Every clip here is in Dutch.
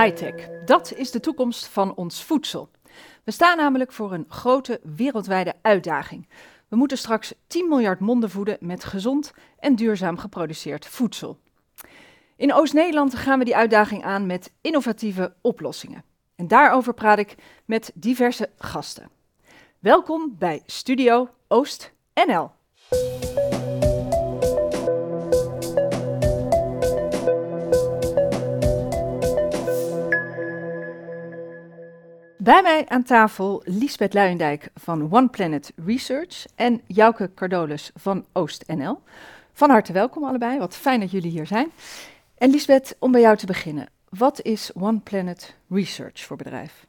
high-tech. Dat is de toekomst van ons voedsel. We staan namelijk voor een grote wereldwijde uitdaging. We moeten straks 10 miljard monden voeden met gezond en duurzaam geproduceerd voedsel. In Oost-Nederland gaan we die uitdaging aan met innovatieve oplossingen. En daarover praat ik met diverse gasten. Welkom bij Studio Oost NL. Bij mij aan tafel Liesbeth Luijendijk van One Planet Research en Jouke Cardolus van OostNL. Van harte welkom allebei, wat fijn dat jullie hier zijn. En Liesbeth, om bij jou te beginnen. Wat is One Planet Research voor bedrijf?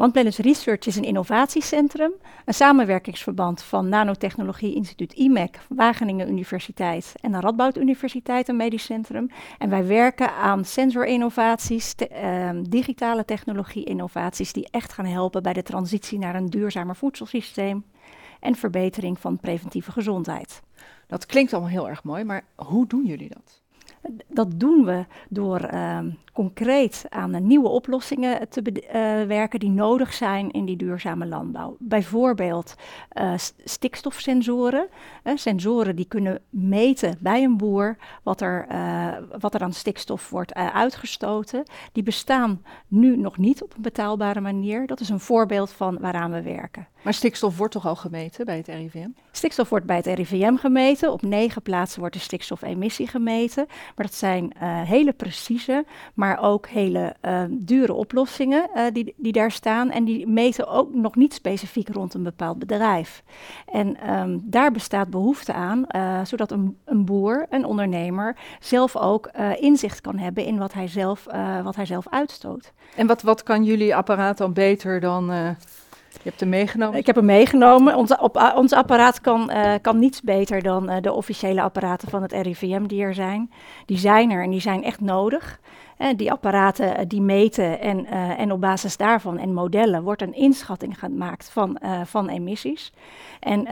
One Planet Research is een innovatiecentrum, een samenwerkingsverband van Nanotechnologie Instituut IMEC, Wageningen Universiteit en de Radboud Universiteit, een medisch centrum. En wij werken aan sensorinnovaties, uh, digitale technologie-innovaties die echt gaan helpen bij de transitie naar een duurzamer voedselsysteem en verbetering van preventieve gezondheid. Dat klinkt allemaal heel erg mooi, maar hoe doen jullie dat? Dat doen we door uh, concreet aan nieuwe oplossingen te uh, werken die nodig zijn in die duurzame landbouw. Bijvoorbeeld uh, stikstofsensoren. sensoren die kunnen meten bij een boer wat er, wat er aan stikstof wordt uitgestoten. Die bestaan nu nog niet op een betaalbare manier. Dat is een voorbeeld van waaraan we werken. Maar stikstof wordt toch al gemeten bij het RIVM? Stikstof wordt bij het RIVM gemeten. Op negen plaatsen wordt de stikstofemissie gemeten. Maar dat zijn uh, hele precieze, maar ook hele uh, dure oplossingen uh, die, die daar staan. En die meten ook nog niet specifiek rond een bepaald bedrijf. En um, daar bestaat behoefte aan, zodat een, een, boer, een ondernemer, zelf ook inzicht kan hebben in wat hij zelf, wat hij zelf uitstoot. En wat, wat kan jullie apparaat dan beter dan je hebt hem meegenomen? Ik heb hem meegenomen. Ons, op, ons apparaat kan, uh, kan niets beter dan uh, de officiële apparaten van het RIVM die er zijn. Die zijn er en die zijn echt nodig. Die apparaten uh, die meten en, uh, en op basis daarvan en modellen wordt een inschatting gemaakt van, van emissies. En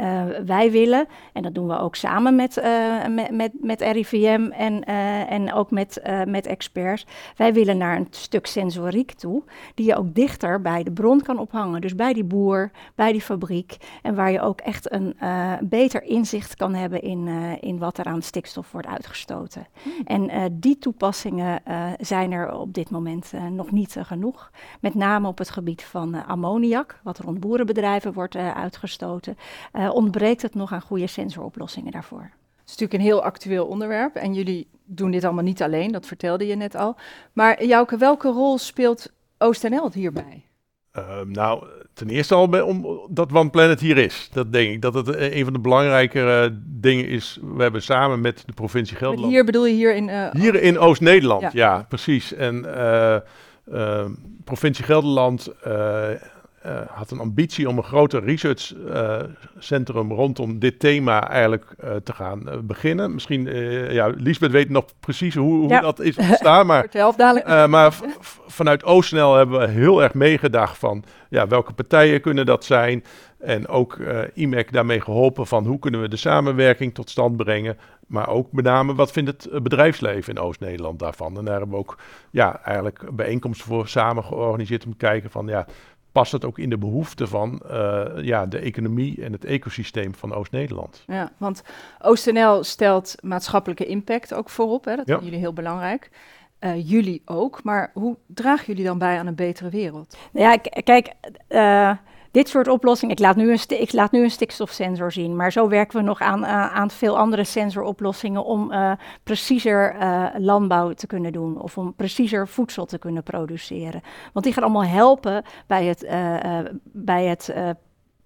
wij willen, en dat doen we ook samen met, met, met, met RIVM en, en ook met, met experts, wij willen naar een stuk sensoriek toe, die je ook dichter bij de bron kan ophangen. Dus bij die boer, bij die fabriek, en waar je ook echt een beter inzicht kan hebben in, in wat er aan stikstof wordt uitgestoten. Hmm. En die toepassingen zijn zijn er op dit moment uh, nog niet uh, genoeg. Met name op het gebied van uh, ammoniak, wat rond boerenbedrijven wordt uitgestoten, ontbreekt het nog aan goede sensoroplossingen daarvoor. Het is natuurlijk een heel actueel onderwerp en jullie doen dit allemaal niet alleen, dat vertelde je net al. Maar Jouke, welke rol speelt OostNL hierbij? Ehm, nou, ten eerste al omdat One Planet hier is. Dat denk ik dat het eh, een van de belangrijkere uh, dingen is. We hebben samen met de provincie Gelderland. Met hier bedoel je hier in. Uh, hier in Oost-Nederland, ja. ja. precies. En provincie Gelderland uh, had een ambitie om een groter researchcentrum uh, rondom dit thema eigenlijk uh, te gaan beginnen. Misschien, ja, Lisbeth weet nog precies hoe, hoe ja. dat is ontstaan, maar, maar vanuit OostNL hebben we heel erg meegedacht van ja, welke partijen kunnen dat zijn. En ook IMEC daarmee geholpen van hoe kunnen we de samenwerking tot stand brengen. Maar ook met name wat vindt het bedrijfsleven in Oost-Nederland daarvan. En daar hebben we ook ja, eigenlijk bijeenkomsten voor samen georganiseerd om te kijken van ja, past het ook in de behoeften van uh, ja, de economie en het ecosysteem van Oost-Nederland. Ja, want OostNL stelt maatschappelijke impact ook voorop. Hè? Dat ja. vinden jullie heel belangrijk. Uh, jullie ook, maar hoe dragen jullie dan bij aan een betere wereld? Ja, kijk, uh, dit soort oplossingen. Ik laat nu een, laat nu een stikstofsensor zien, maar zo werken we nog aan, uh, aan veel andere sensoroplossingen om uh, preciezer uh, landbouw te kunnen doen of om preciezer voedsel te kunnen produceren. Want die gaan allemaal helpen bij het, bij het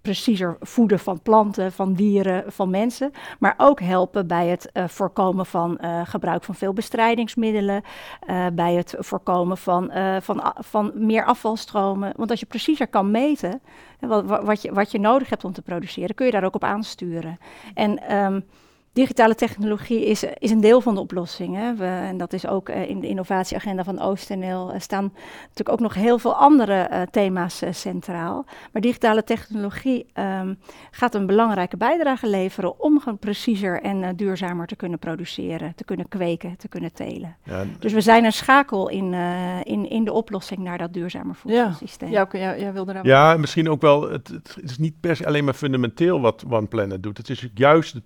preciezer voeden van planten, van dieren, van mensen. Maar ook helpen bij het uh, voorkomen van uh, gebruik van veel bestrijdingsmiddelen. Uh, bij het voorkomen van, van, van meer afvalstromen. Want als je preciezer kan meten wat, wat, je, wat je nodig hebt om te produceren, kun je daar ook op aansturen. En um, digitale technologie is, is een deel van de oplossing. Hè. We, en dat is ook uh, in de innovatieagenda van OostNL. Er staan natuurlijk ook nog heel veel andere uh, thema's uh, centraal. Maar digitale technologie um, gaat een belangrijke bijdrage leveren om gewoon preciezer en duurzamer te kunnen produceren, te kunnen kweken, te kunnen telen. Ja, dus we zijn een schakel in, in, in de oplossing naar dat duurzamer voedselsysteem. Ja, ja, jij wilde daar ja misschien ook wel, het, het, is niet per se alleen maar fundamenteel wat One Planet doet. Het is juist de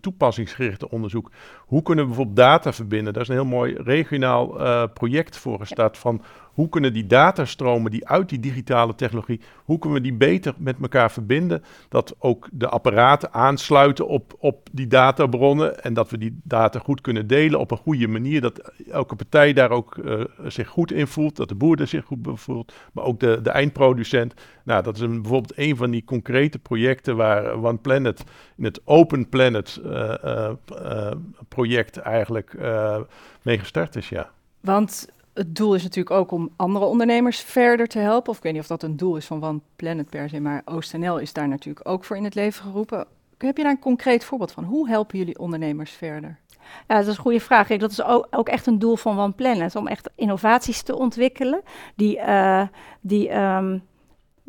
onderzoek. Hoe kunnen we bijvoorbeeld data verbinden? Daar is een heel mooi regionaal uh, project voor gestart van hoe kunnen die datastromen die uit die digitale technologie, hoe kunnen we die beter met elkaar verbinden? Dat ook de apparaten aansluiten op, op die databronnen en dat we die data goed kunnen delen op een goede manier. Dat elke partij daar ook uh, zich goed in voelt, dat de boer er zich goed voelt, maar ook de, de eindproducent. Nou, dat is een, bijvoorbeeld een van die concrete projecten waar One Planet in het Open Planet uh, uh, project eigenlijk mee gestart is, ja. Want het doel is natuurlijk ook om andere ondernemers verder te helpen. Of ik weet niet of dat een doel is van One Planet per se, maar OostNL is daar natuurlijk ook voor in het leven geroepen. Heb je daar een concreet voorbeeld van? Hoe helpen jullie ondernemers verder? Ja, dat is een goede vraag. Kijk, dat is ook, ook, echt een doel van One Planet, om echt innovaties te ontwikkelen die, uh, die um,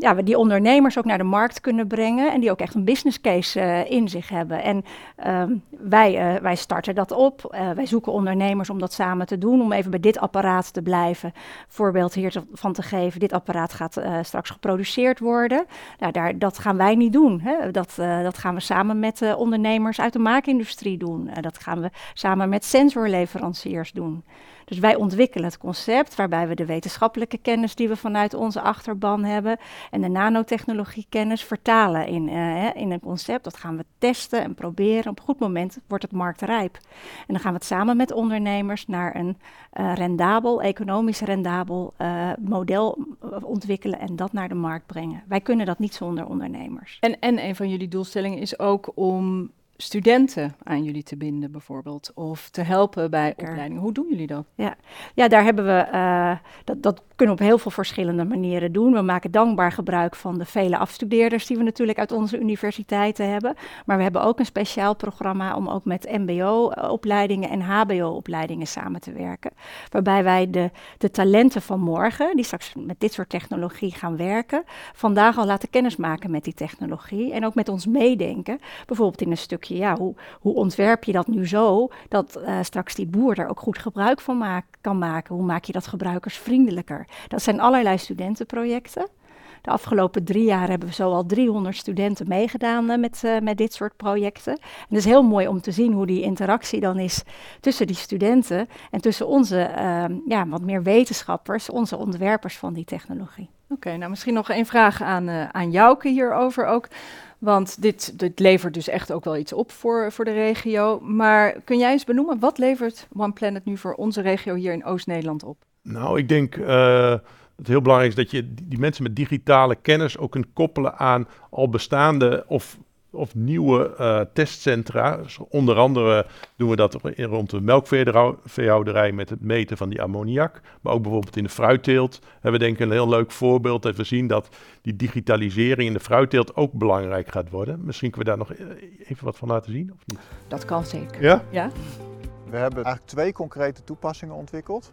ja, we die ondernemers ook naar de markt kunnen brengen en die ook echt een business case uh, in zich hebben. En uh, wij, uh, wij starten dat op. Uh, wij zoeken ondernemers om dat samen te doen, om even bij dit apparaat te blijven. Voorbeeld hiervan te geven, dit apparaat gaat straks geproduceerd worden. Nou, daar, dat gaan wij niet doen. Hè. Dat, dat gaan we samen met ondernemers uit de maakindustrie doen. dat gaan we samen met sensorleveranciers doen. Dus wij ontwikkelen het concept waarbij we de wetenschappelijke kennis die we vanuit onze achterban hebben en de nanotechnologie kennis vertalen in, uh, in een concept. Dat gaan we testen en proberen. Op een goed moment wordt het marktrijp. En dan gaan we het samen met ondernemers naar een uh, rendabel, economisch rendabel uh, model ontwikkelen en dat naar de markt brengen. Wij kunnen dat niet zonder ondernemers. En, en een van jullie doelstellingen is ook om studenten aan jullie te binden, bijvoorbeeld? Of te helpen bij opleidingen? Hoe doen jullie dat? Ja, ja daar hebben we, uh, dat, dat kunnen we op heel veel verschillende manieren doen. We maken dankbaar gebruik van de vele afstudeerders die we natuurlijk uit onze universiteiten hebben. Maar we hebben ook een speciaal programma om ook met MBO-opleidingen en HBO-opleidingen samen te werken. Waarbij wij de, de talenten van morgen, die straks met dit soort technologie gaan werken, vandaag al laten kennismaken met die technologie. En ook met ons meedenken. Bijvoorbeeld in een stukje ja, hoe, hoe ontwerp je dat nu zo dat uh, straks die boer er ook goed gebruik van maak, kan maken? Hoe maak je dat gebruikersvriendelijker? Dat zijn allerlei studentenprojecten. De afgelopen drie jaar hebben we zo al 300 studenten meegedaan uh, met, uh, met dit soort projecten. En het is heel mooi om te zien hoe die interactie dan is tussen die studenten en tussen onze uh, ja, wat meer wetenschappers, onze ontwerpers van die technologie. Oké, nou misschien nog één vraag aan, aan Jouke hierover ook. Want dit, dit levert dus echt ook wel iets op voor, voor de regio. Maar kun jij eens benoemen, wat levert One Planet nu voor onze regio hier in Oost-Nederland op? Nou, ik denk uh, het heel belangrijk is dat je die mensen met digitale kennis ook kunt koppelen aan al bestaande of of nieuwe uh, testcentra. Dus onder andere doen we dat rond de melkveehouderij met het meten van die ammoniak. Maar ook bijvoorbeeld in de fruitteelt hebben we denk ik een heel leuk voorbeeld. Dat we zien dat die digitalisering in de fruitteelt ook belangrijk gaat worden. Misschien kunnen we daar nog e-, even wat van laten zien, of niet? Dat kan zeker. Ja? ja? We hebben eigenlijk twee concrete toepassingen ontwikkeld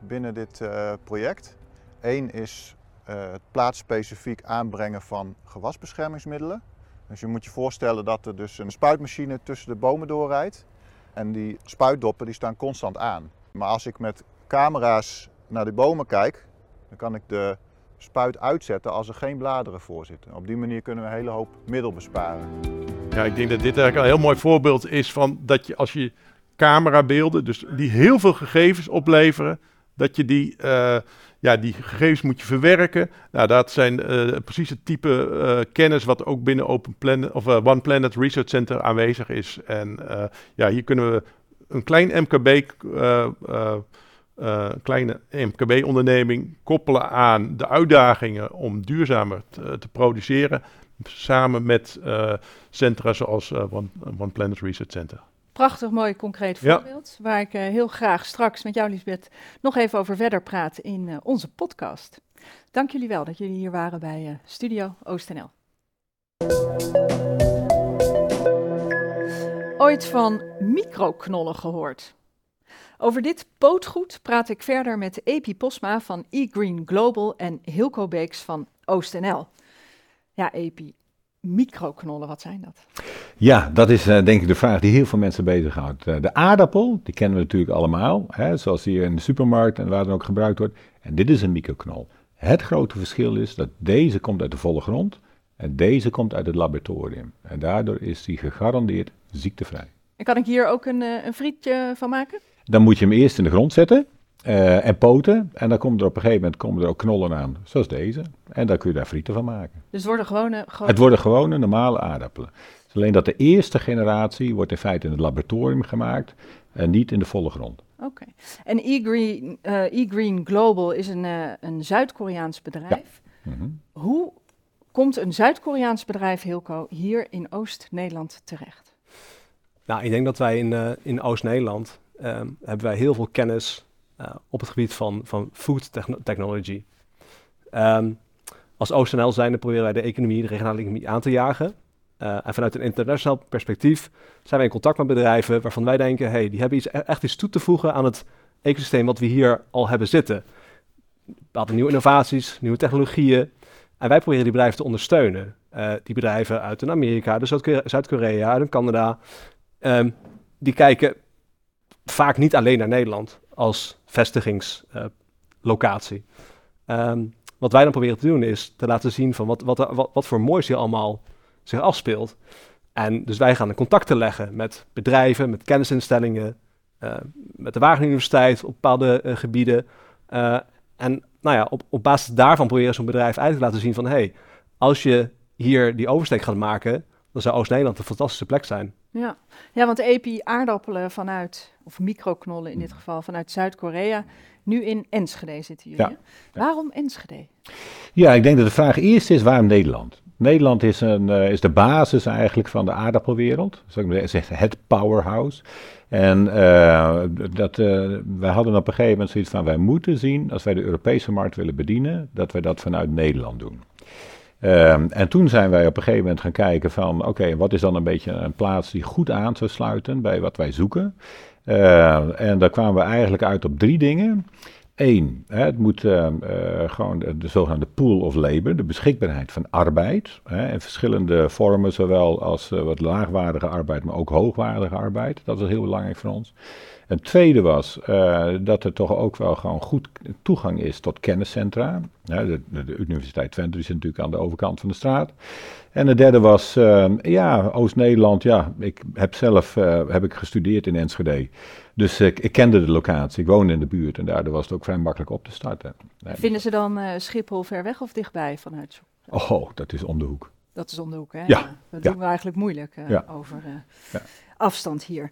binnen dit uh, project. Eén is uh, het plaatsspecifiek aanbrengen van gewasbeschermingsmiddelen. Dus je moet je voorstellen dat er dus een spuitmachine tussen de bomen doorrijdt. En die spuitdoppen die staan constant aan. Maar als ik met camera's naar de bomen kijk, dan kan ik de spuit uitzetten als er geen bladeren voor zitten. Op die manier kunnen we een hele hoop middel besparen. Ja, ik denk dat dit eigenlijk een heel mooi voorbeeld is van dat je als je camerabeelden, dus die heel veel gegevens opleveren, dat je die, uh, ja, die gegevens moet je verwerken. Nou, dat zijn uh, precies het type uh, kennis wat ook binnen Open Planet, of, One Planet Research Center aanwezig is. En ja, hier kunnen we een klein MKB, kleine MKB-onderneming koppelen aan de uitdagingen om duurzamer te, te produceren. Samen met centra zoals One, One Planet Research Center prachtig mooi concreet voorbeeld. Waar ik uh, heel graag straks met jou, Lisbeth, nog even over verder praat in uh, onze podcast. Dank jullie wel dat jullie hier waren bij uh, Studio OostNL. Ooit van microknollen gehoord? Over dit pootgoed praat ik verder met Epi Posma van eGreen Global en Hilco Beeks van OostNL. Ja, Epi, microknollen, wat zijn dat? Ja, dat is uh, denk ik de vraag die heel veel mensen bezighoudt. Uh, de aardappel, die kennen we natuurlijk allemaal, hè, zoals die in de supermarkt en waar dan ook gebruikt wordt. En dit is een microknol. Het grote verschil is dat deze komt uit de volle grond en deze komt uit het laboratorium. En daardoor is die gegarandeerd ziektevrij. En kan ik hier ook een, uh, een frietje van maken? Dan moet je hem eerst in de grond zetten uh, en poten. En dan komen er op een gegeven moment komen er ook knollen aan, zoals deze. En dan kun je daar frieten van maken. Dus het worden gewone... Het worden gewone normale aardappelen. alleen dat de eerste generatie wordt in feite in het laboratorium gemaakt en niet in de volle grond. Oké. En eGreen, uh, green Global is een, uh, een Zuid-Koreaans bedrijf. Ja. -hmm. Hoe komt een Zuid-Koreaans bedrijf, Hilco, hier in Oost-Nederland terecht? Nou, ik denk dat wij in, uh, in Oost-Nederland um, hebben wij heel veel kennis uh, op het gebied van, van food technology. Um, als OostNL zijnde proberen wij de economie, de regionale economie aan te jagen. Uh, en vanuit een internationaal perspectief zijn wij in contact met bedrijven waarvan wij denken, hey, die hebben iets, e-, echt iets toe te voegen aan het ecosysteem wat we hier al hebben zitten. Bepaalde nieuwe innovaties, nieuwe technologieën. En wij proberen die bedrijven te ondersteunen. Uh, die bedrijven uit Amerika, Zuid-Korea, uit Canada, um, die kijken vaak niet alleen naar Nederland als vestigingslocatie. Um, wat wij dan proberen te doen is te laten zien van wat, wat, wat, voor moois hier allemaal zich afspeelt. En dus wij gaan de contacten leggen met bedrijven, met kennisinstellingen, uh, met de Wageningen Universiteit op bepaalde uh, gebieden. Uh, en nou ja, op, op basis daarvan proberen zo'n bedrijf eigenlijk te laten zien van... hé, hey, als je hier die oversteek gaat maken, dan zou Oost-Nederland een fantastische plek zijn. Ja, ja want EPI aardappelen vanuit, of microknollen in dit geval, vanuit Zuid-Korea, nu in Enschede zitten jullie. Ja. Waarom Enschede? Ja, ik denk dat de vraag eerst is waarom Nederland? Nederland is, een, uh, is de basis eigenlijk van de aardappelwereld. Zou ik zeggen, het powerhouse. En uh, dat, uh, wij hadden op een gegeven moment zoiets van: wij moeten zien, als wij de Europese markt willen bedienen, dat wij dat vanuit Nederland doen. Um, en toen zijn wij op een gegeven moment gaan kijken van, oké, wat is dan een beetje een plaats die goed aan zou sluiten bij wat wij zoeken? Uh, en daar kwamen we eigenlijk uit op drie dingen. Eén, hè, het moet uh, uh, gewoon de, de, zogenaamde pool of labor, de beschikbaarheid van arbeid. Hè, in verschillende vormen, zowel als uh, wat laagwaardige arbeid, maar ook hoogwaardige arbeid. Dat is heel belangrijk voor ons. Een tweede was uh, dat er toch ook wel gewoon goed toegang is tot kenniscentra. Ja, de, de, Universiteit Twente zit natuurlijk aan de overkant van de straat. En de derde was, uh, ja, Oost-Nederland. Ja, ik heb zelf uh, heb ik gestudeerd in Enschede. Dus ik, ik, kende de locatie, ik woonde in de buurt en daardoor was het ook vrij makkelijk op te starten. Nee. Vinden ze dan Schiphol ver weg of dichtbij vanuit? Oh, dat is om de hoek. Dat is om de hoek, hè? Ja. Dat ja. doen we eigenlijk moeilijk ja. over ja. afstand hier.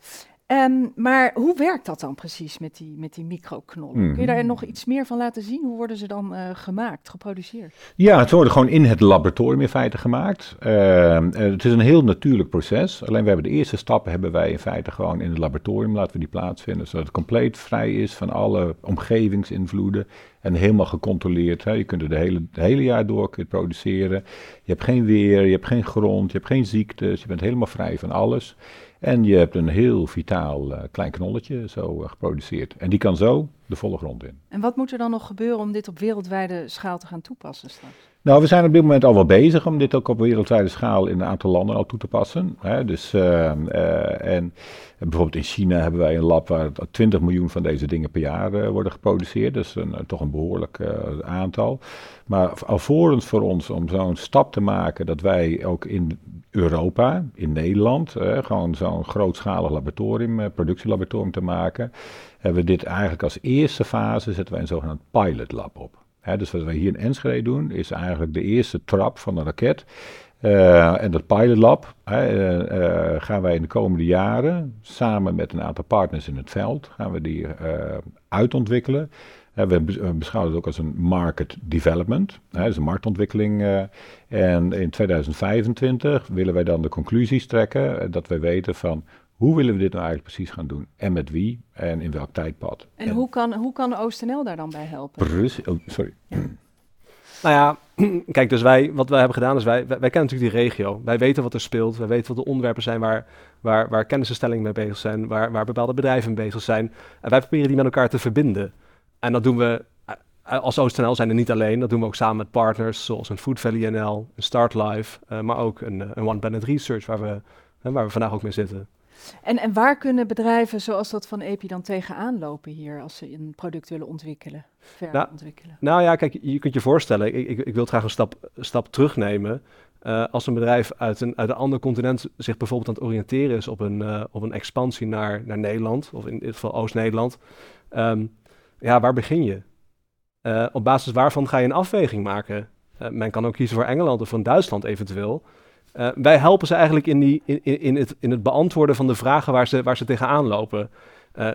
Um, maar hoe werkt dat dan precies met die, met die microknollen? Mm. Kun je daar nog iets meer van laten zien? Hoe worden ze dan uh, gemaakt, geproduceerd? Ja, het worden gewoon in het laboratorium in feite gemaakt. Uh, het is een heel natuurlijk proces. Alleen we hebben de eerste stappen hebben wij in feite gewoon in het laboratorium laten we die plaatsvinden. Zodat het compleet vrij is van alle omgevingsinvloeden. En helemaal gecontroleerd. Hè. Je kunt het de hele, het hele jaar door kunt produceren. Je hebt geen weer, je hebt geen grond, je hebt geen ziektes. Je bent helemaal vrij van alles. En je hebt een heel vitaal uh, klein knolletje zo uh, geproduceerd. En die kan zo de volle grond in. En wat moet er dan nog gebeuren om dit op wereldwijde schaal te gaan toepassen straks? Nou, we zijn op dit moment al wel bezig om dit ook op wereldwijde schaal in een aantal landen al toe te passen. Hè. Dus, uh, en bijvoorbeeld in China hebben wij een lab waar 20 miljoen van deze dingen per jaar worden geproduceerd. Dus een, toch een behoorlijk aantal. Maar alvorens voor ons om zo'n stap te maken dat wij ook in Europa, in Nederland, eh, gewoon zo'n grootschalig laboratorium, eh, productielaboratorium te maken, hebben we dit eigenlijk als eerste fase, zetten wij een zogenaamd pilot lab op. Hè, dus wat wij hier in Enschede doen, is eigenlijk de eerste trap van een raket. Uh, en dat pilot lab uh, gaan wij in de komende jaren samen met een aantal partners in het veld, gaan we die uitontwikkelen. We beschouwen het ook als een market development, dus een marktontwikkeling. En in 2025 willen wij dan de conclusies trekken dat wij weten van hoe willen we dit nou eigenlijk precies gaan doen en met wie en in welk tijdpad. En, en hoe kan, hoe kan OostNL daar dan bij helpen? Precies, oh, sorry. Ja. Nou ja, kijk, dus wij, wat wij hebben gedaan is, wij, wij, kennen natuurlijk die regio. Wij weten wat er speelt, wij weten wat de onderwerpen zijn waar, waar, waar kennisinstellingen mee bezig zijn, waar, waar bepaalde bedrijven mee bezig zijn. En wij proberen die met elkaar te verbinden. En dat doen we eh, als OostNL zijn er niet alleen. Dat doen we ook samen met partners zoals een Food Valley NL, een Start Live, uh, maar ook een, een One Planet Research waar we, waar we vandaag ook mee zitten. En, en waar kunnen bedrijven zoals dat van EPI dan tegenaan lopen hier als ze een product willen ontwikkelen, verder nou, ontwikkelen? Nou ja, kijk, je kunt je voorstellen, ik, ik, ik wil graag een stap, stap terugnemen. Uh, als een bedrijf uit een, uit een ander continent zich bijvoorbeeld aan het oriënteren is op een, op een expansie naar, naar Nederland, of in dit geval Oost-Nederland, um, ja, waar begin je? Uh, op basis waarvan ga je een afweging maken? men kan ook kiezen voor Engeland of voor Duitsland eventueel. Uh, wij helpen ze eigenlijk in, die, in, in, het, in het beantwoorden van de vragen waar ze, waar ze tegenaan lopen.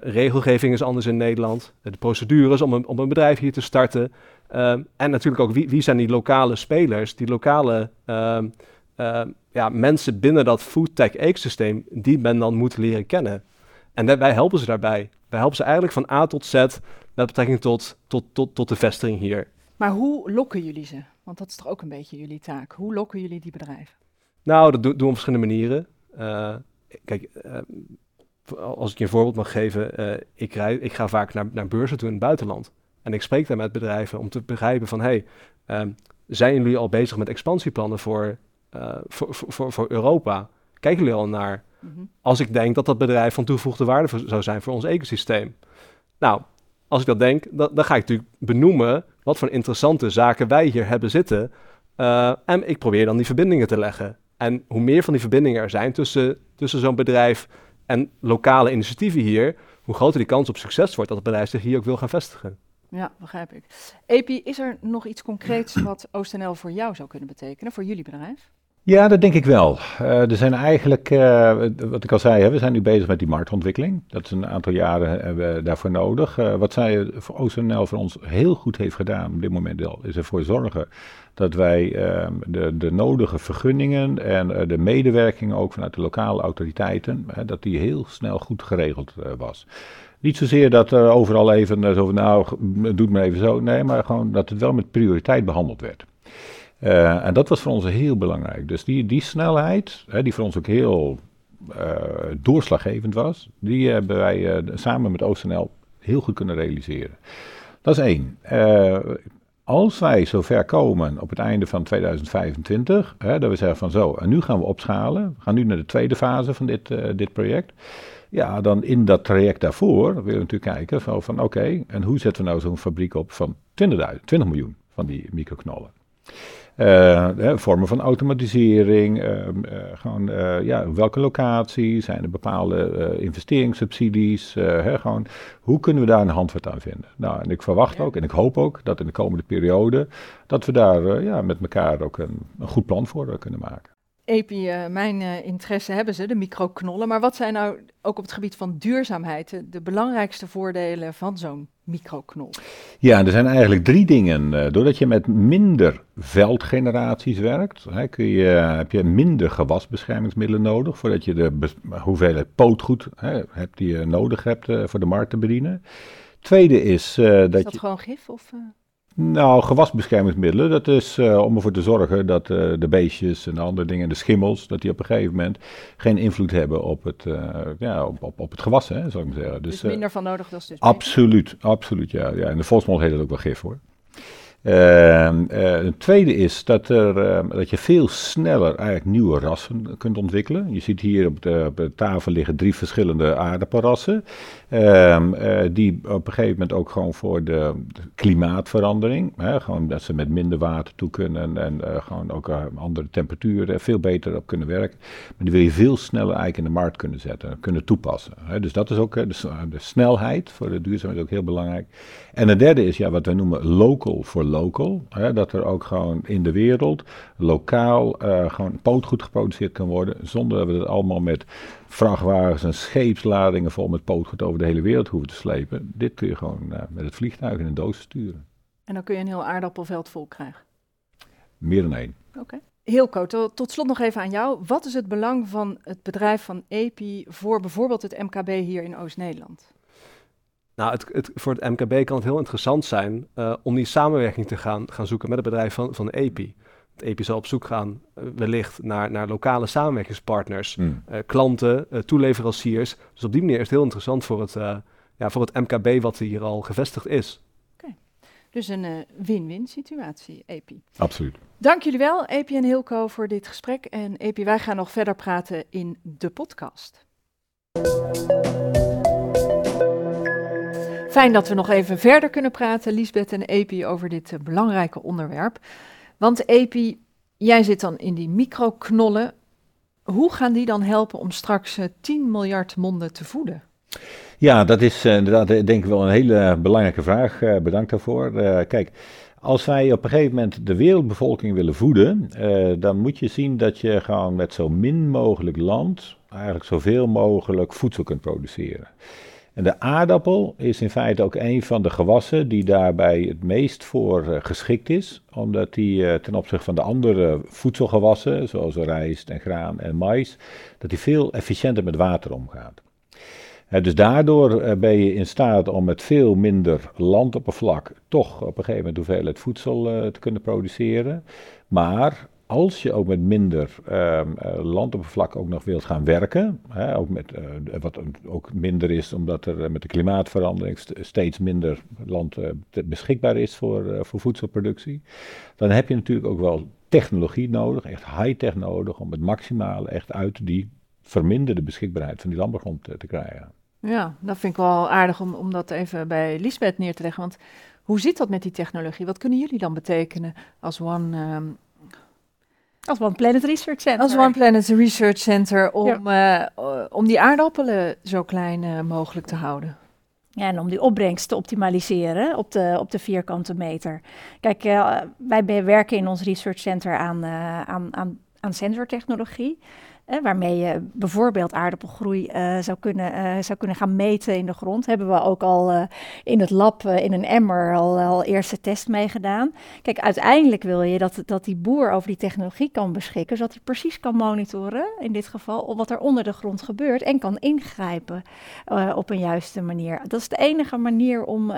Regelgeving is anders in Nederland. De procedures om een, om een bedrijf hier te starten. En natuurlijk ook wie, wie zijn die lokale spelers, die lokale ehm, ehm, ja, mensen binnen dat foodtech ecosysteem die men dan moet leren kennen. En wij helpen ze daarbij. Wij helpen ze eigenlijk van A tot Z met betrekking tot, tot, tot, tot de vestiging hier. Maar hoe lokken jullie ze? Want dat is toch ook een beetje jullie taak. Hoe lokken jullie die bedrijven? Nou, dat doen we op verschillende manieren. Uh, kijk, uh, als ik je een voorbeeld mag geven, uh, ik, rij, ik ga vaak naar, naar beurzen toe in het buitenland. En ik spreek daar met bedrijven om te begrijpen van, hey, um, zijn jullie al bezig met expansieplannen voor, voor, voor, voor, Europa? Kijken jullie al naar? Mm -hmm. Als ik denk dat dat bedrijf van toegevoegde waarde zou zijn voor ons ecosysteem. Nou, als ik dat denk, dan, dan ga ik natuurlijk benoemen wat voor interessante zaken wij hier hebben zitten. en ik probeer dan die verbindingen te leggen. En hoe meer van die verbindingen er zijn tussen, tussen zo'n bedrijf en lokale initiatieven hier, hoe groter die kans op succes wordt dat het bedrijf zich hier ook wil gaan vestigen. Ja, begrijp ik. Epi, is er nog iets concreets wat OostNL voor jou zou kunnen betekenen, voor jullie bedrijf? Ja, dat denk ik wel. Uh, er zijn eigenlijk, uh, wat ik al zei, hè, we zijn nu bezig met die marktontwikkeling. Dat is een aantal jaren hebben we daarvoor nodig. Uh, wat zij voor OostNL voor ons heel goed heeft gedaan op dit moment al, is ervoor zorgen dat wij ehm, de, de nodige vergunningen en de medewerking ook vanuit de lokale autoriteiten, dat die heel snel goed geregeld was. Niet zozeer dat er overal even zo van, nou, doe maar even zo. Nee, maar gewoon dat het wel met prioriteit behandeld werd. Uh, en dat was voor ons heel belangrijk. Dus die, die snelheid, hè, die voor ons ook heel uh, doorslaggevend was, die hebben wij uh, samen met OostNL heel goed kunnen realiseren. Dat is één. als wij zover komen op het einde van 2025, hè, dat we zeggen van zo, en nu gaan we opschalen, we gaan nu naar de tweede fase van dit, dit project. Ja, dan in dat traject daarvoor willen we natuurlijk kijken van, van oké, en hoe zetten we nou zo'n fabriek op van 20, 20 miljoen van die microknollen? Uh, vormen van automatisering, uh, uh, gewoon ja, welke locatie, zijn er bepaalde investeringssubsidies, hè, gewoon, hoe kunnen we daar een handvat aan vinden? Nou, en ik verwacht ook en ik hoop ook dat in de komende periode, dat we daar ja, met elkaar ook een, een goed plan voor kunnen maken. Epi, mijn interesse hebben ze, de microknollen, maar wat zijn nou ook op het gebied van duurzaamheid de belangrijkste voordelen van zo'n microknol? Ja, er zijn eigenlijk drie dingen. Eh, doordat je met minder veldgeneraties werkt, hè, kun je, heb je minder gewasbeschermingsmiddelen nodig voordat je de hoeveelheid pootgoed hè, hebt die je nodig hebt uh, voor de markt te bedienen. Tweede is uh, dat, is dat je... gewoon gif of... Nou, gewasbeschermingsmiddelen, dat is uh, om ervoor te zorgen dat uh, de beestjes en andere dingen, de schimmels, dat die op een gegeven moment geen invloed hebben op het, uh, ja, op, op, op, het gewas, hè, zou ik maar zeggen. Dus, dus minder van nodig, dat is dus Absoluut, absoluut, ja. ja. In de volksmond heet het ook wel gif, hoor. Het tweede is dat, er, uh, dat je veel sneller eigenlijk nieuwe rassen kunt ontwikkelen. Je ziet hier op de, op de tafel liggen drie verschillende aardappelrassen. Uh, die op een gegeven moment ook gewoon voor de, de klimaatverandering, hè, gewoon dat ze met minder water toe kunnen en eh, gewoon ook andere temperaturen veel beter op kunnen werken. Maar die wil je veel sneller eigenlijk in de markt kunnen zetten, kunnen toepassen. Dus dat is ook de, de snelheid voor de duurzaamheid ook heel belangrijk. En het derde is ja, wat wij noemen local for local. Hè, dat er ook gewoon in de wereld lokaal uh, gewoon pootgoed geproduceerd kan worden. Zonder dat we het allemaal met vrachtwagens en scheepsladingen vol met pootgoed over de hele wereld hoeven te slepen. Dit kun je gewoon uh, met het vliegtuig in een doos sturen. En dan kun je een heel aardappelveld vol krijgen? Meer dan één. Oké. Okay. Hilco, tot, tot slot nog even aan jou. Wat is het belang van het bedrijf van EPI voor bijvoorbeeld het MKB hier in Oost-Nederland? Nou, het, het, voor het MKB kan het heel interessant zijn om die samenwerking te gaan, gaan zoeken met het bedrijf van, van EPI. EPI zal op zoek gaan, wellicht, naar, naar lokale samenwerkingspartners, hmm. klanten, toeleveranciers. Dus op die manier is het heel interessant voor het, ja, voor het MKB wat hier al gevestigd is. Dus een uh, win-win situatie, EPI. Absoluut. Dank jullie wel, EPI en Hilco, voor dit gesprek. En EPI, wij gaan nog verder praten in de podcast. Fijn dat we nog even verder kunnen praten, Lisbeth en EPI, over dit uh, belangrijke onderwerp. Want EPI, jij zit dan in die microknollen. Hoe gaan die dan helpen om straks uh, eh, 10 miljard monden te voeden? Ja, dat is uh, inderdaad denk ik wel een hele belangrijke vraag. Bedankt daarvoor. Kijk, als wij op een gegeven moment de wereldbevolking willen voeden, dan moet je zien dat je gewoon met zo min mogelijk land eigenlijk zoveel mogelijk voedsel kunt produceren. En de aardappel is in feite ook een van de gewassen die daarbij het meest voor geschikt is, omdat die ten opzichte van de andere voedselgewassen, zoals rijst en graan en mais, dat die veel efficiënter met water omgaat dus daardoor eh, ben je in staat om met veel minder landoppervlak toch op een gegeven moment hoeveelheid voedsel te kunnen produceren. Maar als je ook met minder uh, landoppervlak ook nog wilt gaan werken, hè, ook met, wat ook minder is omdat er met de klimaatverandering steeds minder land beschikbaar is voor, voor voedselproductie, dan heb je natuurlijk ook wel technologie nodig, echt high-tech nodig, om het maximale echt uit die verminderde beschikbaarheid van die landbouwgrond te krijgen. Ja, dat vind ik wel aardig om, om dat even bij Lisbeth neer te leggen. Want hoe zit dat met die technologie? Wat kunnen jullie dan betekenen als One... Um, als One Planet Research Center. Als One Planet Research Center om, uh, om die aardappelen zo klein uh, mogelijk te houden. Ja, en om die opbrengst te optimaliseren op de, op de vierkante meter. Kijk, uh, wij werken in ons research center aan, aan, aan, aan sensortechnologie waarmee je bijvoorbeeld aardappelgroei uh, zou, kunnen, uh, zou kunnen gaan meten in de grond. Hebben we ook al uh, in het lab in een emmer al, al eerste test meegedaan. Kijk, uiteindelijk wil je dat, dat die boer over die technologie kan beschikken, zodat hij precies kan monitoren, in dit geval, wat er onder de grond gebeurt en kan ingrijpen op een juiste manier. Dat is de enige manier om,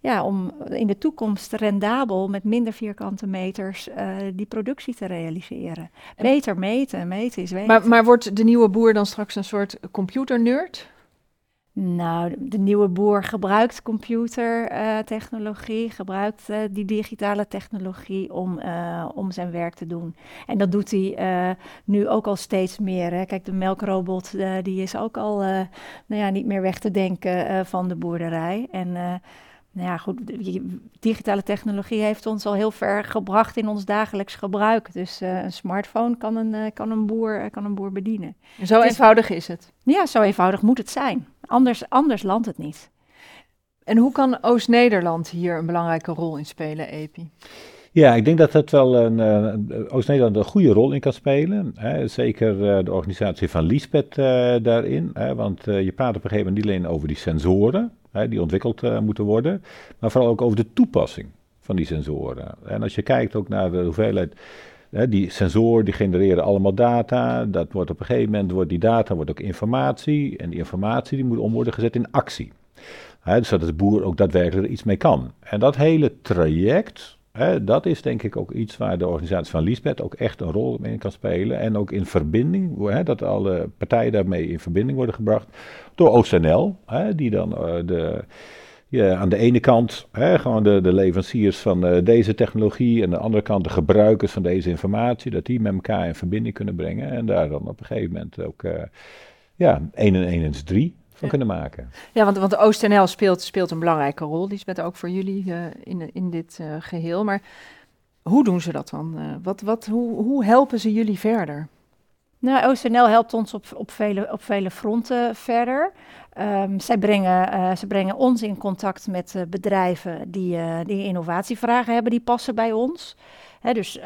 ja, om in de toekomst rendabel met minder vierkante meters die productie te realiseren. Beter meten, meten is maar, maar wordt de nieuwe boer dan straks een soort computernerd? Nou, de nieuwe boer gebruikt computertechnologie, uh, gebruikt uh, die digitale technologie om, uh, om zijn werk te doen. En dat doet hij nu ook al steeds meer. Hè. Kijk, de melkrobot die is ook al nou ja, niet meer weg te denken van de boerderij. En nou ja, goed, digitale technologie heeft ons al heel ver gebracht in ons dagelijks gebruik. Dus uh, een smartphone kan een, uh, kan een, boer, uh, kan een boer bedienen. Zo eenvoudig is het? Ja, zo eenvoudig moet het zijn. Anders, anders landt het niet. En hoe kan Oost-Nederland hier een belangrijke rol in spelen, Epi? Ja, ik denk dat het wel een, Oost-Nederland een goede rol in kan spelen. Hè. Zeker de organisatie van Liesbeth daarin. Hè, want je praat op een gegeven moment niet alleen over die sensoren hè, die ontwikkeld uh, moeten worden, maar vooral ook over de toepassing van die sensoren. En als je kijkt ook naar de hoeveelheid, die sensoren die genereren allemaal data, dat wordt op een gegeven moment, wordt die data wordt ook informatie, en die informatie die moet om worden gezet in actie. Hè, dus dat de boer ook daadwerkelijk er iets mee kan. En dat hele traject, dat is denk ik ook iets waar de organisatie van Liesbeth ook echt een rol in kan spelen. En ook in verbinding, dat alle partijen daarmee in verbinding worden gebracht door OCNL, die dan uh, de, ja, aan de ene kant gewoon de, de leveranciers van uh, deze technologie en aan de andere kant de gebruikers van deze informatie, dat die met elkaar in verbinding kunnen brengen en daar dan op een gegeven moment ook uh, ja, 1 en 1 is 3 van kunnen maken. Ja, want, want de OostNL speelt, speelt een belangrijke rol, die is ook voor jullie uh, in, in dit uh, geheel. Maar hoe doen ze dat dan? Uh, wat, wat, hoe, hoe helpen ze jullie verder? Nou, OostNL helpt ons op, op, vele, op vele fronten verder. Um, zij, brengen, uh, ze brengen ons in contact met uh, bedrijven die, uh, die innovatievragen hebben, die passen bij ons. Dus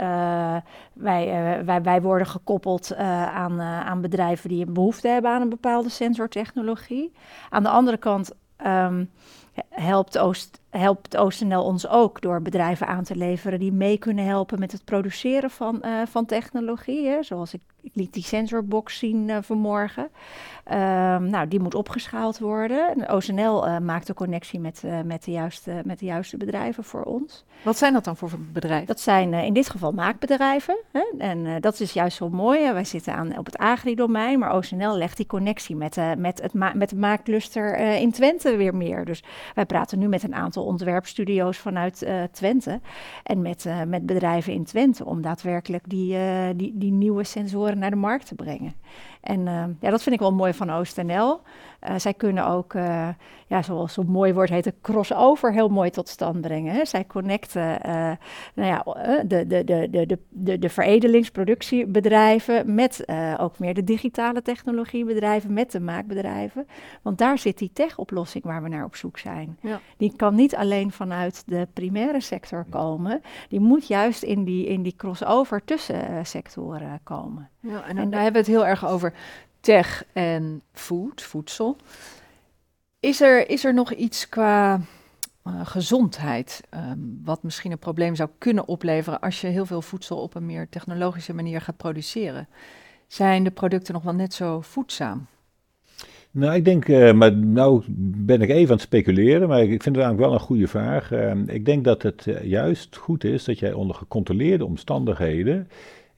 wij, wij, wij worden gekoppeld aan, aan bedrijven die een behoefte hebben aan een bepaalde sensortechnologie. Aan de andere kant um, helpt Oost helpt OostNL ons ook door bedrijven aan te leveren die mee kunnen helpen met het produceren van, uh, van technologie. Hè. Zoals ik, ik, liet die sensorbox zien uh, vanmorgen. Um, nou, die moet opgeschaald worden. OostNL uh, maakt de connectie met, met, de juiste, met de juiste bedrijven voor ons. Wat zijn dat dan voor bedrijven? Dat zijn in dit geval maakbedrijven. Hè. En dat is juist zo mooi. Wij zitten aan, op het agri-domein, maar OostNL legt die connectie met, met, het met de maakcluster in Twente weer meer. Dus wij praten nu met een aantal ontwerpstudio's vanuit uh, Twente. En met, uh, met bedrijven in Twente om daadwerkelijk die, uh, die, die nieuwe sensoren naar de markt te brengen. En ja, dat vind ik wel mooi van OostNL. Uh, zij kunnen ook, uh, ja, zoals zo mooi woord heet, crossover heel mooi tot stand brengen. Hè. Zij connecten nou ja, de, de, de, de, de, de veredelingsproductiebedrijven met ook meer de digitale technologiebedrijven, met de maakbedrijven. Want daar zit die tech-oplossing waar we naar op zoek zijn. Ja. Die kan niet alleen vanuit de primaire sector komen, die moet juist in die, in die crossover tussen sectoren komen. Ja, en, en daar hebben we het heel erg over tech en food, voedsel. Is er, is er nog iets qua uh, gezondheid, um, wat misschien een probleem zou kunnen opleveren als je heel veel voedsel op een meer technologische manier gaat produceren? Zijn de producten nog wel net zo voedzaam? Nou, ik denk, uh, maar nou ben ik even aan het speculeren, maar ik vind het eigenlijk wel een goede vraag. Uh, ik denk dat het uh, juist goed is dat jij onder gecontroleerde omstandigheden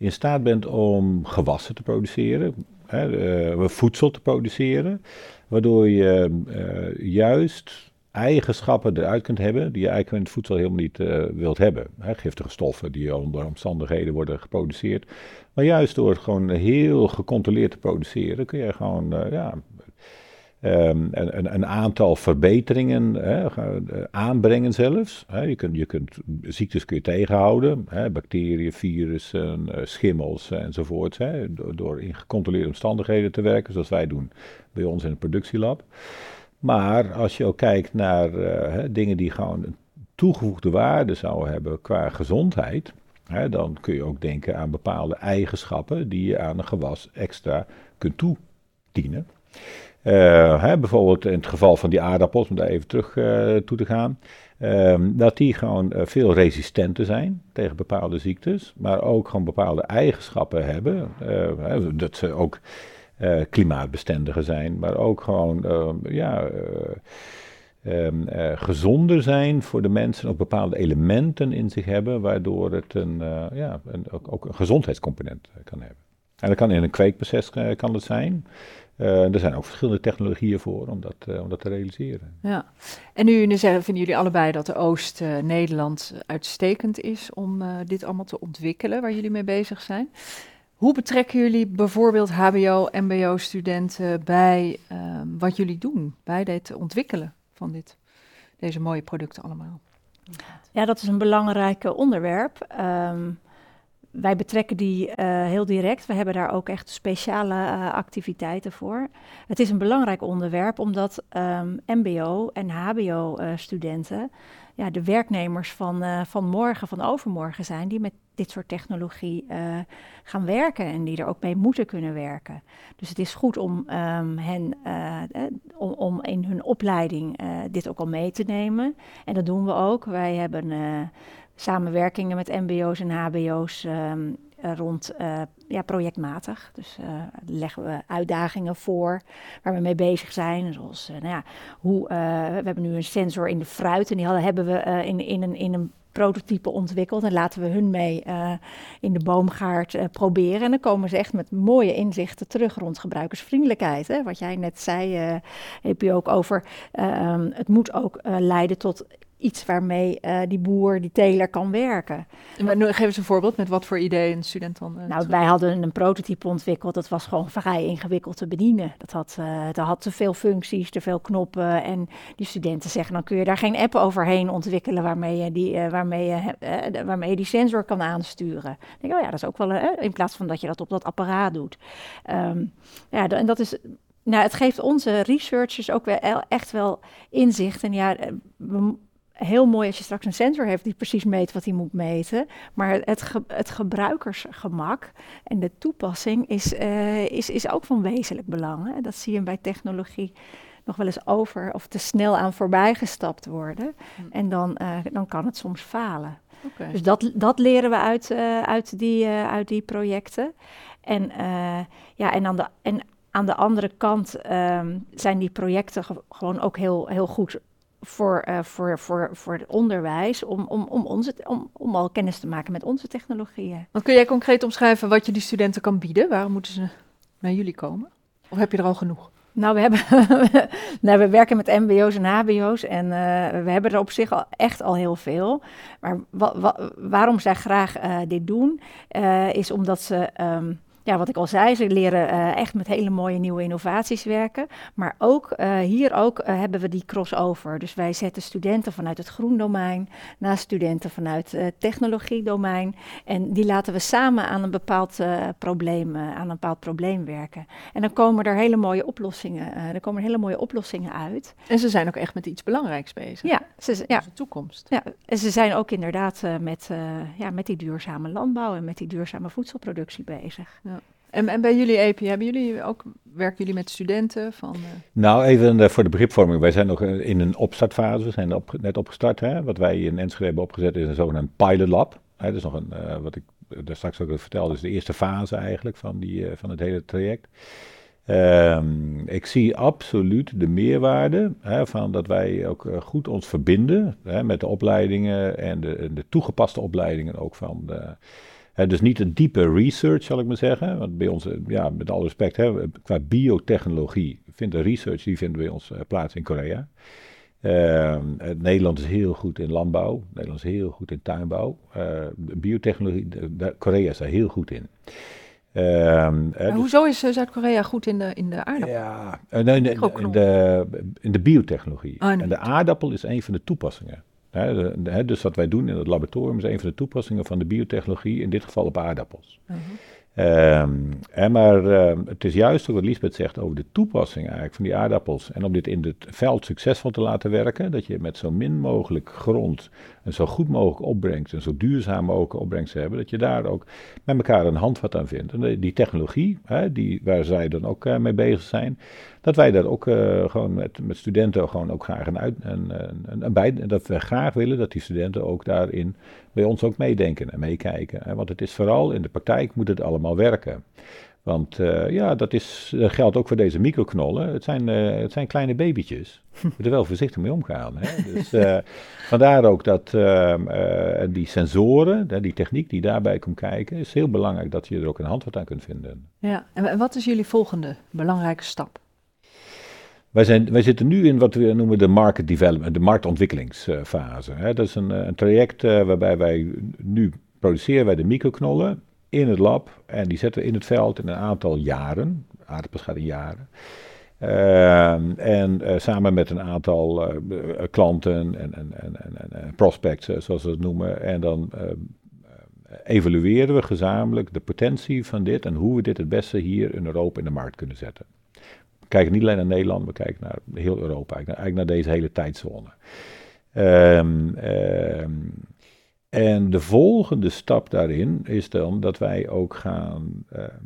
in staat bent om gewassen te produceren, hè, voedsel te produceren, waardoor je uh, juist eigenschappen eruit kunt hebben die je eigenlijk in het voedsel helemaal niet uh, wilt hebben. Giftige stoffen die onder omstandigheden worden geproduceerd. Maar juist door het gewoon heel gecontroleerd te produceren kun je gewoon ja, Um, een, een, aantal verbeteringen hè, aanbrengen zelfs. Je, kunt, je kunt ziektes kun je tegenhouden, hè, bacteriën, virussen, uh, schimmels enzovoort. Hè, door, in gecontroleerde omstandigheden te werken, zoals wij doen bij ons in het productielab. Maar als je ook kijkt naar uh, dingen die gewoon een toegevoegde waarde zouden hebben qua gezondheid, dan kun je ook denken aan bepaalde eigenschappen die je aan een gewas extra kunt toedienen. Uh, hè, bijvoorbeeld in het geval van die aardappels, om daar even terug uh, toe te gaan. Um, dat die gewoon uh, veel resistenter zijn tegen bepaalde ziektes, maar ook gewoon bepaalde eigenschappen hebben. dat ze ook klimaatbestendiger zijn, maar ook gewoon ja, um, gezonder zijn voor de mensen, ook bepaalde elementen in zich hebben, waardoor het een, ja, een, ook, ook, een gezondheidscomponent kan hebben. En dat kan in een kweekproces kan dat zijn. Uh, er zijn ook verschillende technologieën voor om dat, uh, om dat te realiseren. Ja, en nu zeggen, vinden jullie allebei dat de Oost-Nederland uitstekend is om uh, dit allemaal te ontwikkelen, waar jullie mee bezig zijn. Hoe betrekken jullie bijvoorbeeld HBO, MBO-studenten bij ehm, wat jullie doen, bij het ontwikkelen van dit, deze mooie producten allemaal? Ja, dat is een belangrijk onderwerp. Um, wij betrekken die uh, heel direct. We hebben daar ook echt speciale uh, activiteiten voor. Het is een belangrijk onderwerp omdat um, ehm, MBO en HBO-studenten uh, ja, de werknemers van, van morgen, van overmorgen zijn, die met dit soort technologie gaan werken en die er ook mee moeten kunnen werken. Dus het is goed om um, hen om, om, in hun opleiding dit ook al mee te nemen. En dat doen we ook. Wij hebben samenwerkingen met MBO's en HBO's um, rond uh, ja, projectmatig. Dus uh, leggen we uitdagingen voor waar we mee bezig zijn. Zoals, nou ja, hoe, we hebben nu een sensor in de fruit en die hebben we in, in, een, in een prototype ontwikkeld. En laten we hun mee in de boomgaard proberen. En dan komen ze echt met mooie inzichten terug rond gebruikersvriendelijkheid. Hè? Wat jij net zei, heb je ook over. Um, het moet ook leiden tot iets waarmee uh, die boer, die teler kan werken. En geef eens een voorbeeld met wat voor idee een student dan. Uh, nou, wij hadden een prototype ontwikkeld. Dat was gewoon vrij ingewikkeld te bedienen. Dat had, uh, dat had te veel functies, te veel knoppen. En die studenten zeggen: dan kun je daar geen app overheen ontwikkelen waarmee je die, waarmee je, waarmee je die sensor kan aansturen. Ik denk, oh ja, dat is ook wel in plaats van dat je dat op dat apparaat doet. Um, ja, en dat is nou, het geeft onze researchers ook wel echt wel inzicht. En ja, we, heel mooi als je straks een sensor heeft die precies meet wat hij moet meten. Maar het, het gebruikersgemak en de toepassing is, uh, is, is ook van wezenlijk belang. Hè? Dat zie je bij technologie nog wel eens over of te snel aan voorbij gestapt worden. Hm. En dan, eh, dan kan het soms falen. Dus dat, dat leren we uit, eh, uit, die, eh, uit die projecten. En, eh, ja, en, aan, de, en aan de andere kant ehm, zijn die projecten ge- gewoon ook heel, heel goed voor, eh, voor, voor, voor het onderwijs. Om, om, om, onze, om, om al kennis te maken met onze technologieën. Want kun jij concreet omschrijven wat je die studenten kan bieden? Waarom moeten ze naar jullie komen? Of heb je er al genoeg? Nou, we, hebben nou, we werken met MBO's en HBO's en eh, we hebben er op zich al echt al heel veel. Maar wa- wa- waarom zij graag eh, dit doen, is omdat ze, ehm, ja, wat ik al zei, ze leren eh, echt met hele mooie nieuwe innovaties werken. Maar ook eh, hier ook eh, hebben we die crossover. Dus wij zetten studenten vanuit het groendomein naar studenten vanuit het technologiedomein. En die laten we samen aan een bepaald probleem, aan een bepaald probleem werken. En dan komen er hele mooie oplossingen, er komen hele mooie oplossingen uit. En ze zijn ook echt met iets belangrijks bezig. Ja, ze, ja, Onze toekomst. ja, en ze zijn ook inderdaad met, ja, met die duurzame landbouw en met die duurzame voedselproductie bezig. En, en bij jullie EPI, hebben jullie ook, werken jullie met studenten van... eh, Nou, even eh, voor de begripvorming. Wij zijn nog eh, in een opstartfase. We zijn net opgestart. Hè. Wat wij in Enschede hebben opgezet is een zogenaamd pilot lab. Hè, dat is nog een, wat ik daar straks ook vertelde, is de eerste fase eigenlijk van, die, van het hele traject. Ehm, ik zie absoluut de meerwaarde hè, van dat wij ook goed ons verbinden hè, met de opleidingen en de, de toegepaste opleidingen ook van de, dus niet een diepe research, zal ik maar zeggen. Want bij ons, eh, ja, met alle respect, hè, qua biotechnologie vindt de research, die vinden bij ons eh, plaats in Korea. Ehm, eh, Nederland is heel goed in landbouw, Nederland is heel goed in tuinbouw. Eh, biotechnologie, de- Korea is daar heel goed in. Eh, maar dus- hoezo is eh, Zuid-Korea goed in de, in de aardappel? ja, eh, nee, in, de, in de biotechnologie. Oh, de en de aardappel is een van de toepassingen. Dus wat wij doen in het laboratorium is een van de toepassingen van de biotechnologie, in dit geval op aardappels. Mhm. Ehm, en maar ehm, het is juist ook wat Lisbeth zegt over de toepassing eigenlijk van die aardappels. En om dit in het veld succesvol te laten werken, dat je met zo min mogelijk grond een zo goed mogelijk opbrengst, en zo duurzaam mogelijk opbrengst hebben, dat je daar ook met elkaar een handvat aan vindt. En die- technologie, hè, die, waar zij dan ook eh, mee bezig zijn, dat wij daar ook eh, gewoon met, met studenten gewoon ook graag een, uit, een, een, een bij, dat we graag willen dat die studenten ook daarin bij ons ook meedenken en meekijken. Hè? Want het is vooral in de praktijk moet het allemaal werken. Want eh, ja, dat, is, dat geldt ook voor deze microknollen. Het zijn, eh, het zijn kleine babytjes. We moeten er wel voorzichtig mee omgaan. Hè? Dus eh, vandaar ook dat eh, die sensoren, die techniek die daarbij komt kijken, is heel belangrijk dat je er ook een handvat aan kunt vinden. Ja, en wa- wat is jullie volgende belangrijke stap? Wij, zijn, wij zitten nu in wat we noemen de market development, de marktontwikkelingsfase. Hè. Dat is een, eh, een traject eh, waarbij wij nu produceren wij de microknollen in het lab en die zetten we in het veld in een aantal jaren. Aardappels gaat in jaren. Ehm, en eh, samen met een aantal eh, klanten en, en, en, en, en prospects, eh, zoals we het noemen. En dan eh, eh, evalueren we gezamenlijk de potentie van dit en hoe we dit het beste hier in Europa in de markt kunnen zetten. We kijken niet alleen naar Nederland, we kijken naar heel Europa, eigenlijk naar, eigenlijk naar deze hele tijdzone. Ehm, ehm, en de volgende stap daarin is dan dat wij ook gaan. ehm,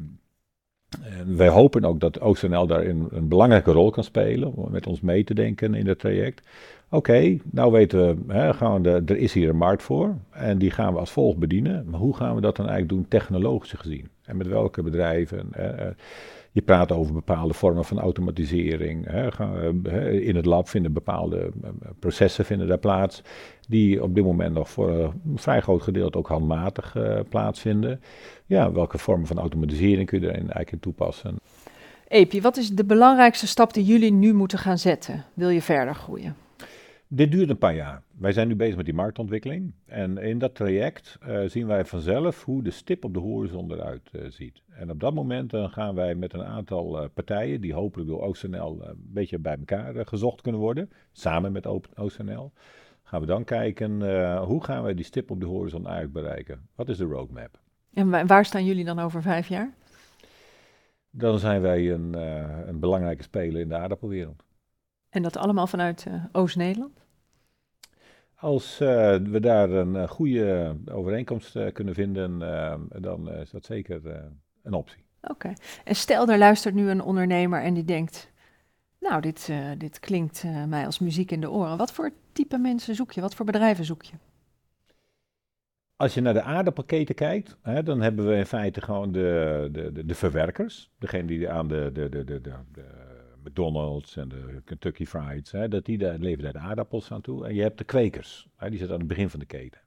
en wij hopen ook dat OCNL daarin een belangrijke rol kan spelen, om met ons mee te denken in het traject. Oké, nou weten we, hè, gaan er is hier een markt voor en die gaan we als volgt bedienen. Maar hoe gaan we dat dan eigenlijk doen technologisch gezien? En met welke bedrijven? Hè? Je praat over bepaalde vormen van automatisering. Hè? In het lab vinden bepaalde eh, processen vinden daar plaats, die op dit moment nog voor een vrij groot gedeelte ook handmatig eh, plaatsvinden. Ja, welke vormen van automatisering kun je erin eigenlijk in toepassen? Epi, wat is de belangrijkste stap die jullie nu moeten gaan zetten? Wil je verder groeien? Dit duurt een paar jaar. Wij zijn nu bezig met die marktontwikkeling. En in dat traject eh, zien wij vanzelf hoe de stip op de horizon eruit eh, ziet. En op dat moment dan gaan wij met een aantal eh, partijen, die hopelijk door OCNL eh, een beetje bij elkaar eh, gezocht kunnen worden, samen met OCNL, gaan we dan kijken eh, hoe gaan wij die stip op de horizon eigenlijk bereiken. Wat is de roadmap? En wa- waar staan jullie dan over vijf jaar? Dan zijn wij een, eh, een belangrijke speler in de aardappelwereld. En dat allemaal vanuit eh, Oost-Nederland? Als eh, we daar een eh, goede overeenkomst kunnen vinden, dan is dat zeker een optie. Oké. En stel, daar luistert nu een ondernemer en die denkt... Nou, dit, dit klinkt mij als muziek in de oren. Wat voor type mensen zoek je? Wat voor bedrijven zoek je? Als je naar de aardappelketen kijkt, hè, dan hebben we in feite gewoon de, de, de, de verwerkers. Degene die aan de, de, de, de, de, McDonald's en de Kentucky Fried, hè, dat die daar, leveren daar de aardappels aan toe. En je hebt de kwekers, hè, die zitten aan het begin van de keten.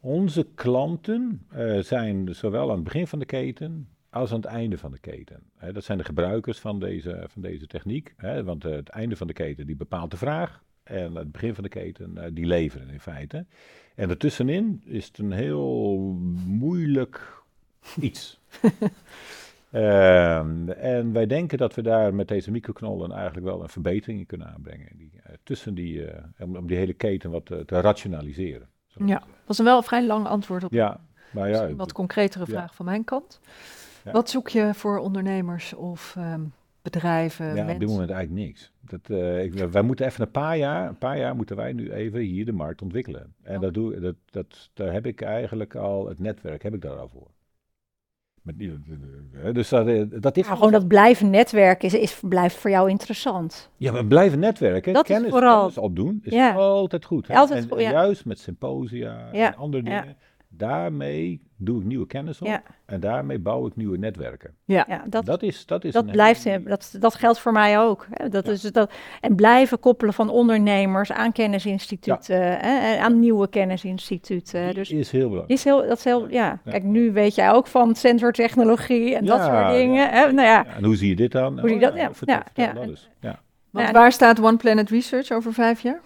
Onze klanten uh, zijn zowel aan het begin van de keten als aan het einde van de keten. Dat zijn de gebruikers van deze, van deze techniek. Want uh, het einde van de keten die bepaalt de vraag. En het begin van de keten, uh, die leveren in feite. En ertussenin is het een heel moeilijk iets. uh, en wij denken dat we daar met deze microknollen eigenlijk wel een verbetering in kunnen aanbrengen. Die, uh, tussen die, uh, om, die hele keten wat te, te rationaliseren. Ja, dat was een wel vrij lang antwoord op ja, maar ja, een wat concretere vraag ja. van mijn kant. Ja. Wat zoek je voor ondernemers of um, bedrijven? Ja, op dit moment eigenlijk niks. Dat, ik, wij moeten even een paar jaar, een paar jaar moeten wij nu even hier de markt ontwikkelen. En oh. dat doe, dat, dat, daar heb ik eigenlijk al, het netwerk heb ik daar al voor. Met, dus dat, eh, dat is gewoon dat blijven netwerken is, is, blijft voor jou interessant. Ja, maar blijven netwerken, dat kennis, is vooral... kennis opdoen, is ja. altijd goed. Altijd en, goed, ja. Juist met symposia en andere dingen daarmee doe ik nieuwe kennis op en daarmee bouw ik nieuwe netwerken. Ja, ja dat, dat is dat is dat blijft dat, dat geldt voor mij ook. Hè. Dat is dat en blijven koppelen van ondernemers aan kennisinstituten, hè, aan nieuwe kennisinstituten. dus is heel belangrijk. Is heel, dat is heel, ja. Kijk, nu weet jij ook van sensortechnologie en dat soort dingen. Hè. Nou ja. En hoe zie je dit dan? Hoe zie je dat? Ja, ja, ja. ja. Want waar staat One Planet Research over vijf jaar?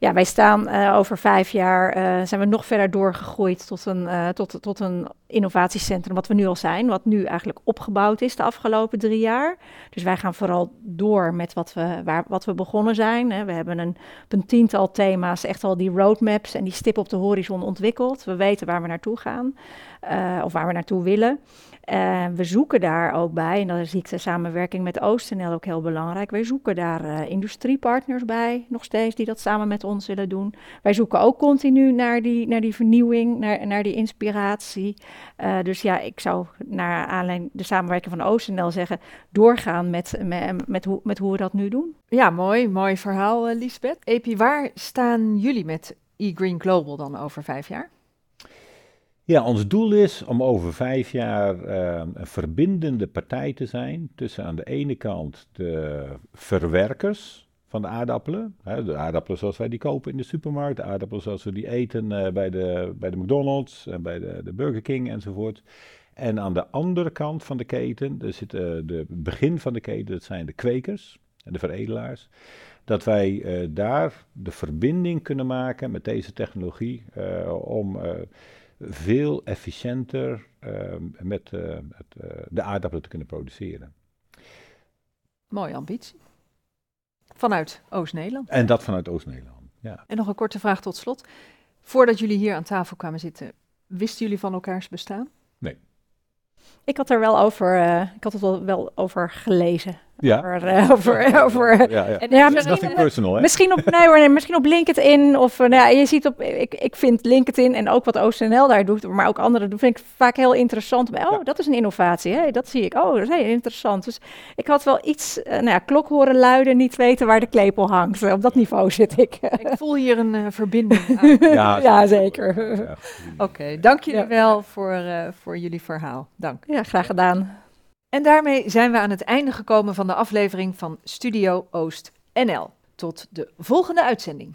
Ja, wij staan uh, over vijf jaar, uh, zijn we nog verder doorgegroeid tot een, uh, tot, tot een innovatiecentrum, wat we nu al zijn, wat nu eigenlijk opgebouwd is de afgelopen drie jaar. Dus wij gaan vooral door met wat we, waar, wat we begonnen zijn. Hè. We hebben een, een tiental thema's, echt al die roadmaps en die stip op de horizon ontwikkeld. We weten waar we naartoe gaan, of waar we naartoe willen. Uh, we zoeken daar ook bij, en dan zie ik de samenwerking met OostNL ook heel belangrijk. Wij zoeken daar uh, industriepartners bij, nog steeds, die dat samen met ons willen doen. Wij zoeken ook continu naar die, naar die vernieuwing, naar, naar die inspiratie. Uh, dus ja, ik zou naar aanleiding de samenwerking van OostNL zeggen, doorgaan met, met, met, hoe, met hoe we dat nu doen. Ja, mooi, mooi verhaal, Lisbeth. Epi, waar staan jullie met eGreen Global dan over vijf jaar? Ja, ons doel is om over vijf jaar uh, een verbindende partij te zijn tussen aan de ene kant de verwerkers van de aardappelen, hè, de aardappelen zoals wij die kopen in de supermarkt, de aardappelen zoals we die eten uh, bij, de, bij de McDonald's en bij de, de Burger King enzovoort. En aan de andere kant van de keten, er zit uh, de begin van de keten, dat zijn de kwekers en de veredelaars dat wij uh, daar de verbinding kunnen maken met deze technologie om veel efficiënter ehm, met uh, het, uh, de aardappelen te kunnen produceren. Mooie ambitie. Vanuit Oost-Nederland. En dat vanuit Oost-Nederland, ja. En nog een korte vraag tot slot. Voordat jullie hier aan tafel kwamen zitten, wisten jullie van elkaars bestaan? Nee. Ik had er wel over, uh, ik had het wel, wel over gelezen. Ja. Over, uh, over, over ja, ja. En, ja misschien, Nothing personal, hè? Misschien op, nee, nee, misschien op LinkedIn of, uh, nou, je ziet op, ik, ik vind LinkedIn en ook wat OostNL daar doet, maar ook anderen doen, vind ik vaak heel interessant. Oh, ja. dat is een innovatie, hè? dat zie ik. Oh, dat is heel interessant. Dus ik had wel iets, uh, nou ja, klok horen luiden, niet weten waar de klepel hangt. Op dat niveau zit ik. ik voel hier een verbinding ja, ja, zeker. Oké, okay, dank jullie wel voor, voor jullie verhaal. Dank. Ja, graag gedaan. En daarmee zijn we aan het einde gekomen van de aflevering van Studio Oost NL. Tot de volgende uitzending.